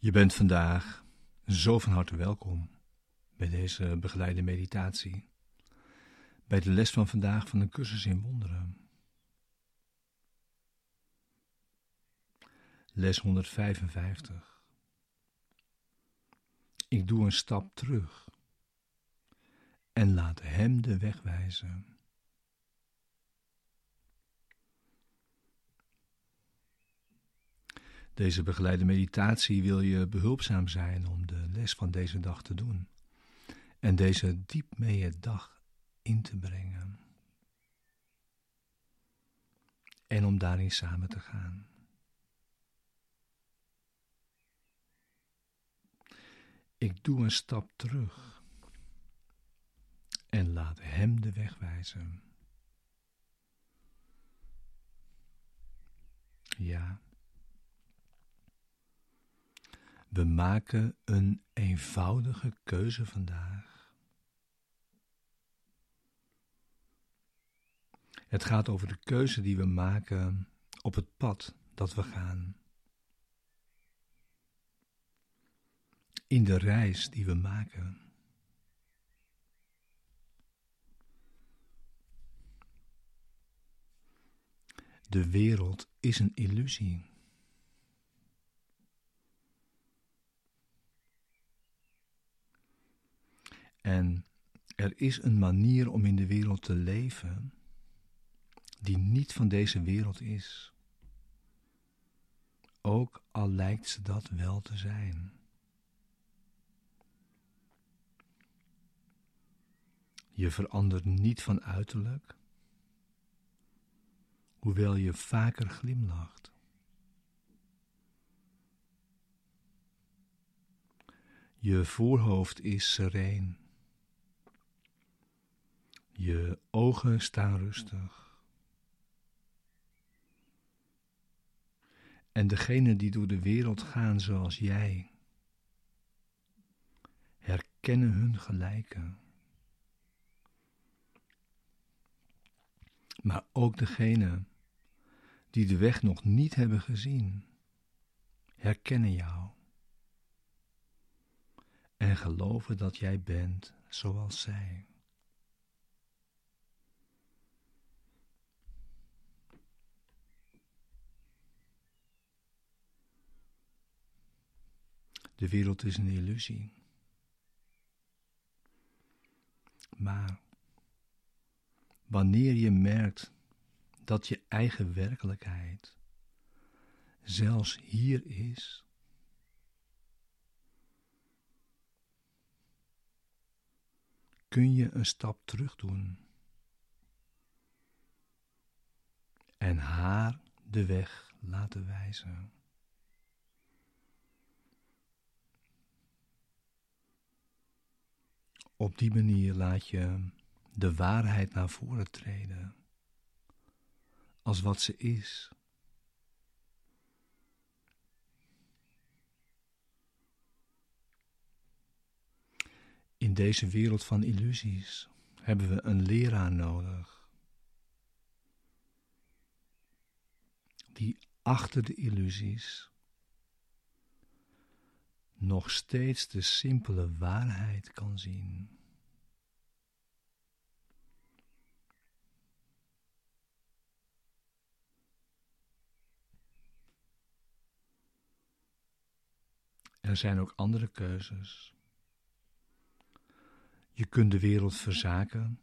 Je bent vandaag zo van harte welkom bij deze begeleide meditatie, bij de les van vandaag van de cursus in wonderen. Les 155. Ik doe een stap terug en laat Hem de weg wijzen. Deze begeleide meditatie wil je behulpzaam zijn om de les van deze dag te doen en deze diep mee dag in te brengen. En om daarin samen te gaan. Ik doe een stap terug en laat Hem de weg wijzen. Ja. We maken een eenvoudige keuze vandaag. Het gaat over de keuze die we maken op het pad dat we gaan. In de reis die we maken. De wereld is een illusie. En er is een manier om in de wereld te leven die niet van deze wereld is. Ook al lijkt ze dat wel te zijn. Je verandert niet van uiterlijk, hoewel je vaker glimlacht. Je voorhoofd is sereen. Je ogen staan rustig. En degenen die door de wereld gaan zoals jij, herkennen hun gelijken. Maar ook degenen die de weg nog niet hebben gezien, herkennen jou en geloven dat jij bent zoals zij. De wereld is een illusie. Maar wanneer je merkt dat je eigen werkelijkheid zelfs hier is, kun je een stap terug doen en haar de weg laten wijzen. Op die manier laat je de waarheid naar voren treden als wat ze is. In deze wereld van illusies hebben we een leraar nodig die achter de illusies nog steeds de simpele waarheid kan zien. Er zijn ook andere keuzes. Je kunt de wereld verzaken.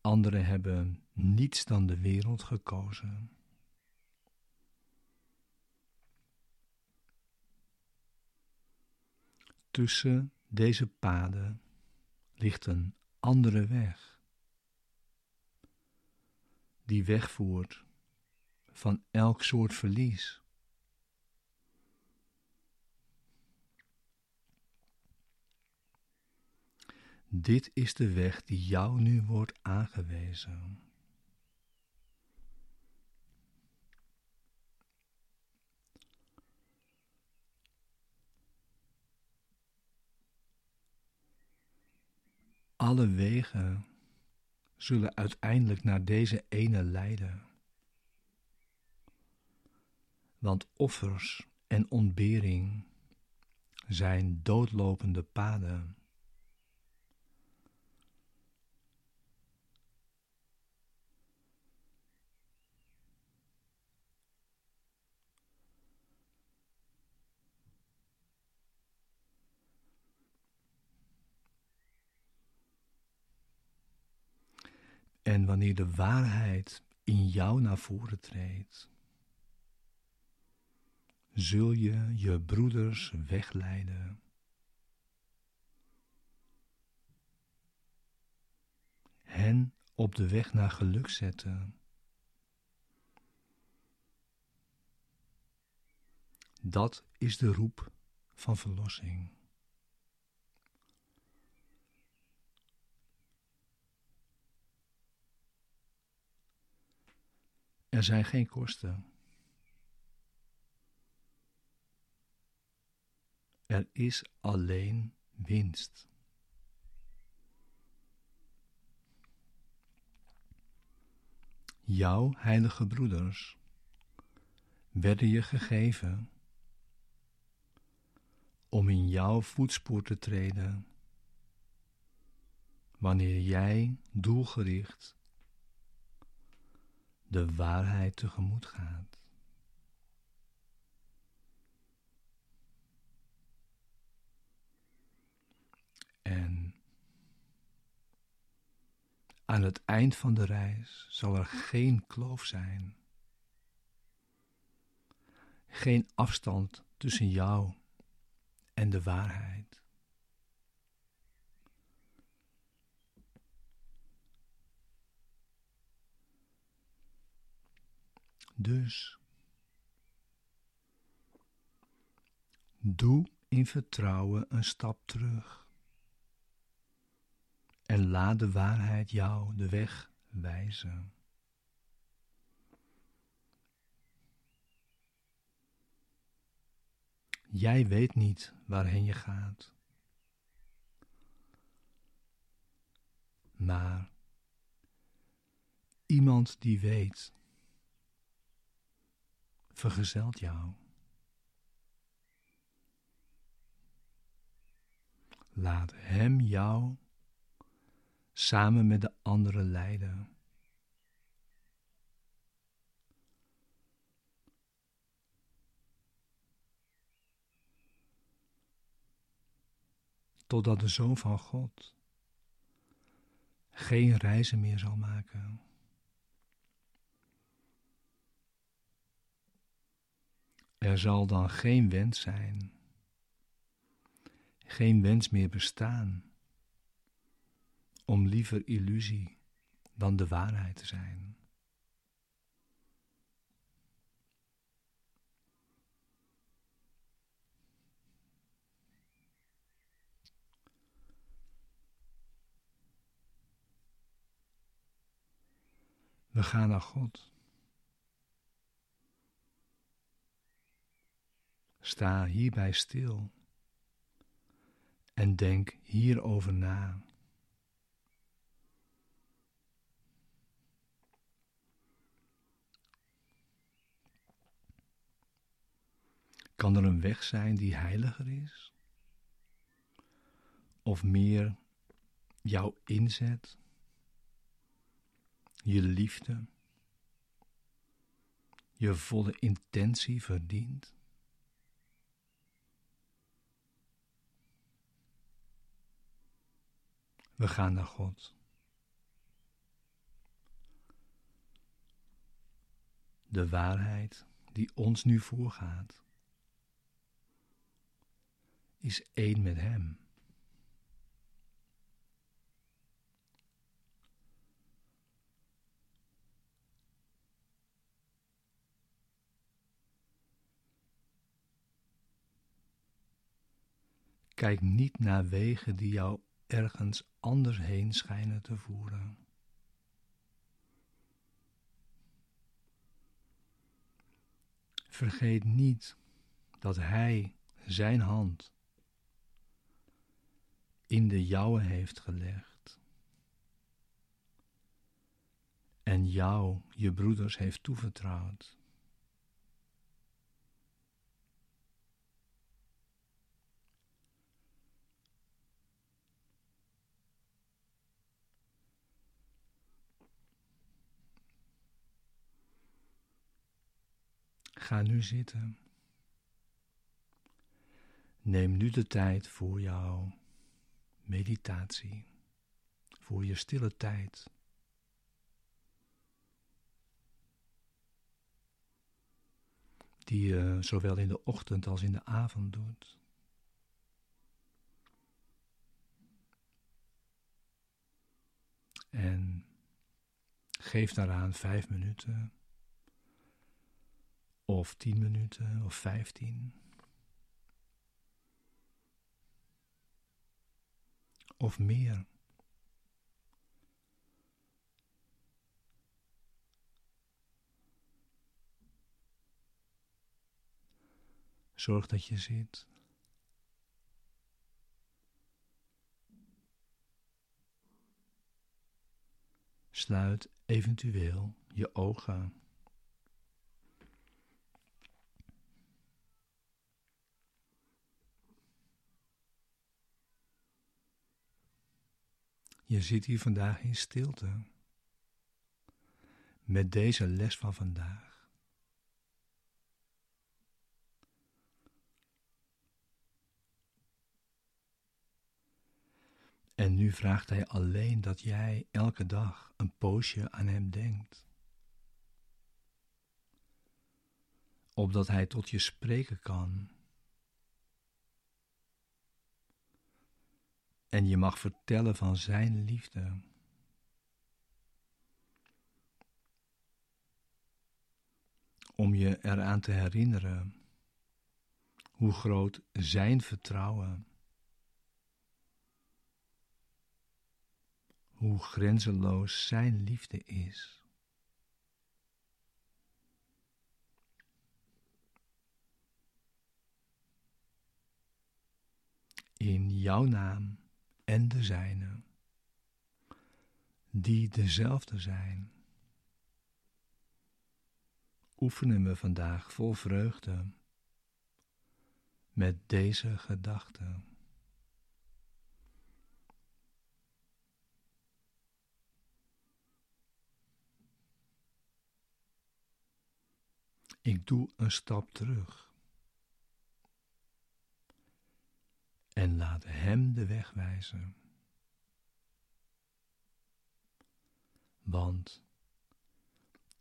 Anderen hebben niets dan de wereld gekozen. Tussen deze paden ligt een andere weg, die wegvoert van elk soort verlies. Dit is de weg die jou nu wordt aangewezen. Alle wegen zullen uiteindelijk naar deze ene leiden. Want offers en ontbering zijn doodlopende paden. En wanneer de waarheid in jou naar voren treedt, zul je je broeders wegleiden. Hen op de weg naar geluk zetten. Dat is de roep van verlossing. Er zijn geen kosten. Er is alleen winst. Jouw heilige broeders werden je gegeven om in jouw voetspoor te treden wanneer jij doelgericht de waarheid tegemoet gaat. En aan het eind van de reis zal er geen kloof zijn. Geen afstand tussen jou en de waarheid. Dus doe in vertrouwen een stap terug en laat de waarheid jou de weg wijzen. Jij weet niet waarheen je gaat. Maar iemand die weet vergezelt jou. Laat Hem jou samen met de anderen leiden. Totdat de Zoon van God geen reizen meer zal maken. Er zal dan geen wens zijn, geen wens meer bestaan om liever illusie dan de waarheid te zijn. We gaan naar God. Sta hierbij stil en denk hierover na. Kan er een weg zijn die heiliger is? Of meer jouw inzet, je liefde, je volle intentie verdient? We gaan naar God. De waarheid die ons nu voorgaat, is één met Hem. Kijk niet naar wegen die jou ergens anders heen schijnen te voeren. Vergeet niet dat Hij Zijn hand in de jouwe heeft gelegd en jou, je broeders, heeft toevertrouwd. Ga nu zitten. Neem nu de tijd voor jouw meditatie, voor je stille tijd. Die je zowel in de ochtend als in de avond doet. En geef daaraan vijf minuten, of tien minuten, of vijftien. Of meer. Zorg dat je zit. Sluit eventueel je ogen. Je zit hier vandaag in stilte. Met deze les van vandaag. En nu vraagt hij alleen dat jij elke dag een poosje aan hem denkt. Opdat hij tot je spreken kan. En je mag vertellen van zijn liefde. Om je eraan te herinneren hoe groot zijn vertrouwen hoe grenzeloos Zijn liefde is. In jouw naam en de zijne, die dezelfde zijn, oefenen we vandaag vol vreugde met deze gedachten. Ik doe een stap terug. En laat Hem de weg wijzen. Want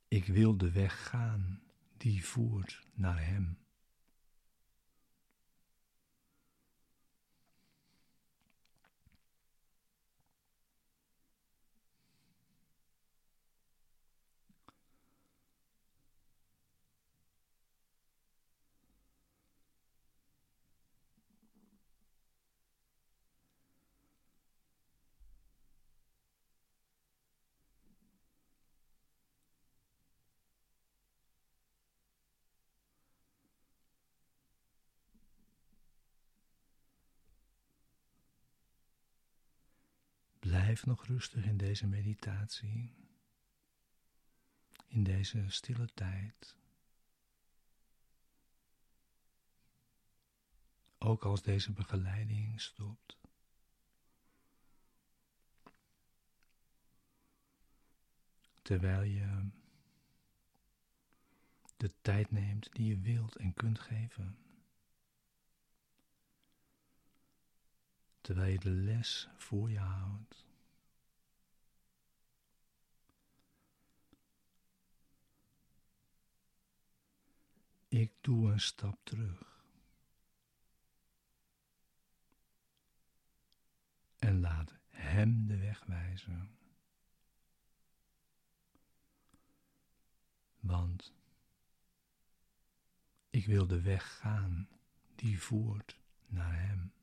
ik wil de weg gaan die voert naar Hem. Blijf nog rustig in deze meditatie, in deze stille tijd. Ook als deze begeleiding stopt. Terwijl je de tijd neemt die je wilt en kunt geven. Terwijl je de les voor je houdt. Ik doe een stap terug. En laat Hem de weg wijzen. Want ik wil de weg gaan die voert naar Hem.